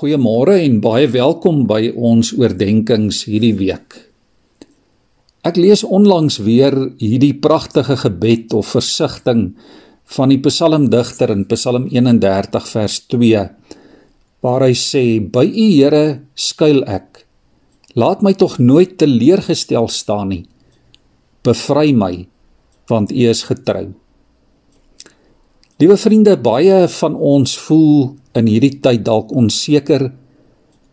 Goeiemôre en baie welkom by ons oordeenkings hierdie week. Ek lees onlangs weer hierdie pragtige gebed of versigtiging van die psalmdigter in Psalm 31 vers 2 waar hy sê: "By U Here skuil ek. Laat my tog nooit teleurgestel staan nie. Bevry my, want U is getrou." Liewe vriende, baie van ons voel in hierdie tyd dalk onseker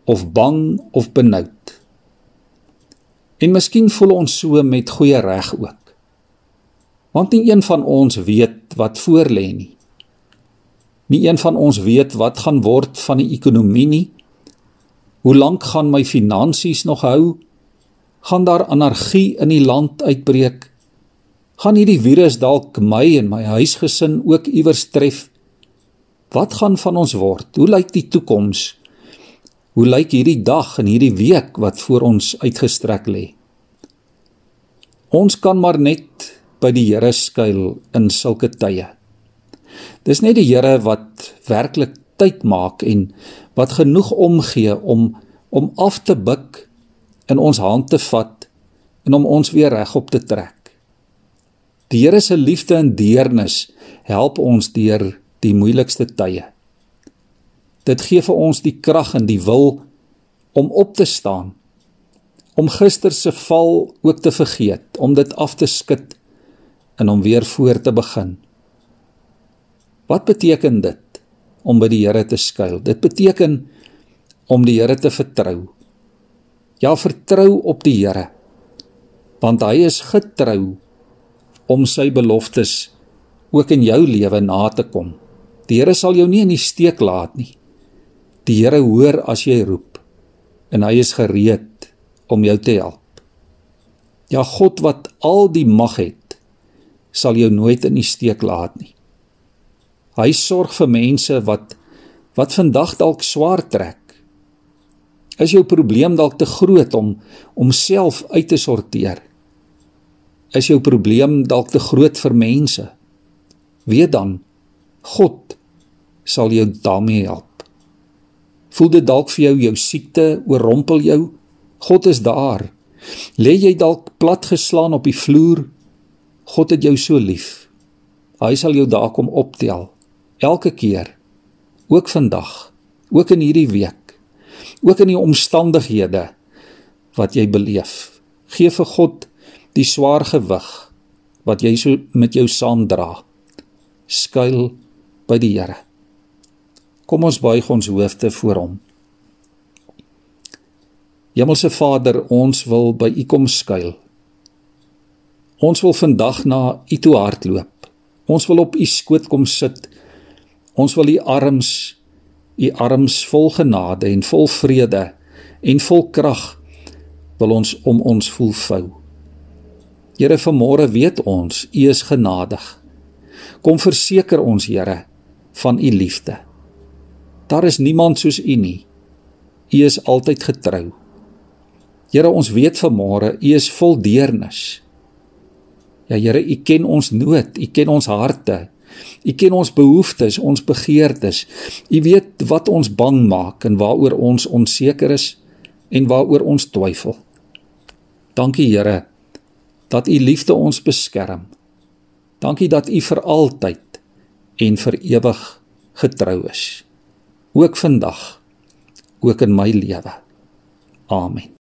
of bang of benoud. En miskien voel ons so met goeie reg ook. Want nie een van ons weet wat voorlê nie. Nie een van ons weet wat gaan word van die ekonomie nie. Hoe lank gaan my finansies nog hou? Gaan daar anargie in die land uitbreek? gaan hierdie virus dalk my en my huisgesin ook iewers tref? Wat gaan van ons word? Hoe lyk die toekoms? Hoe lyk hierdie dag en hierdie week wat voor ons uitgestrek lê? Ons kan maar net by die Here skuil in sulke tye. Dis net die Here wat werklik tyd maak en wat genoeg omgee om om af te buig in ons hand te vat en om ons weer regop te trek. Die Here se liefde en deernis help ons deur die moeilikste tye. Dit gee vir ons die krag en die wil om op te staan, om gister se val ook te vergeet, om dit af te skud en om weer voor te begin. Wat beteken dit om by die Here te skuil? Dit beteken om die Here te vertrou. Ja, vertrou op die Here. Want hy is getrou om sy beloftes ook in jou lewe na te kom. Die Here sal jou nie in die steek laat nie. Die Here hoor as jy roep en hy is gereed om jou te help. Ja God wat al die mag het, sal jou nooit in die steek laat nie. Hy sorg vir mense wat wat vandag dalk swaar trek. Is jou probleem dalk te groot om om self uit te sorteer? is jou probleem dalk te groot vir mense. Weet dan God sal jou daarmee help. Voel dit dalk vir jou jou siekte oorrompel jou? God is daar. Lê jy dalk platgeslaan op die vloer? God het jou so lief. Hy sal jou daar kom optel elke keer. Ook vandag, ook in hierdie week, ook in die omstandighede wat jy beleef. Geef vir God die swaar gewig wat jy so met jou saamdra skuil by die Here. Kom ons buig ons hoofde voor hom. Hemelse Vader, ons wil by U kom skuil. Ons wil vandag na U toe hardloop. Ons wil op U skoot kom sit. Ons wil U arms, U arms vol genade en vol vrede en vol krag wil ons om ons voel vou. Here, vanmôre weet ons U is genadig. Kom verseker ons, Here, van U liefde. Daar is niemand soos U nie. U is altyd getrou. Here, ons weet vanmôre U is vol deernis. Ja Here, U ken ons nood, U ken ons harte. U ken ons behoeftes, ons begeertes. U weet wat ons bang maak en waaroor ons onseker is en waaroor ons twyfel. Dankie Here dat u liefde ons beskerm. Dankie dat u vir altyd en vir ewig getrou is. Ook vandag, ook in my lewe. Amen.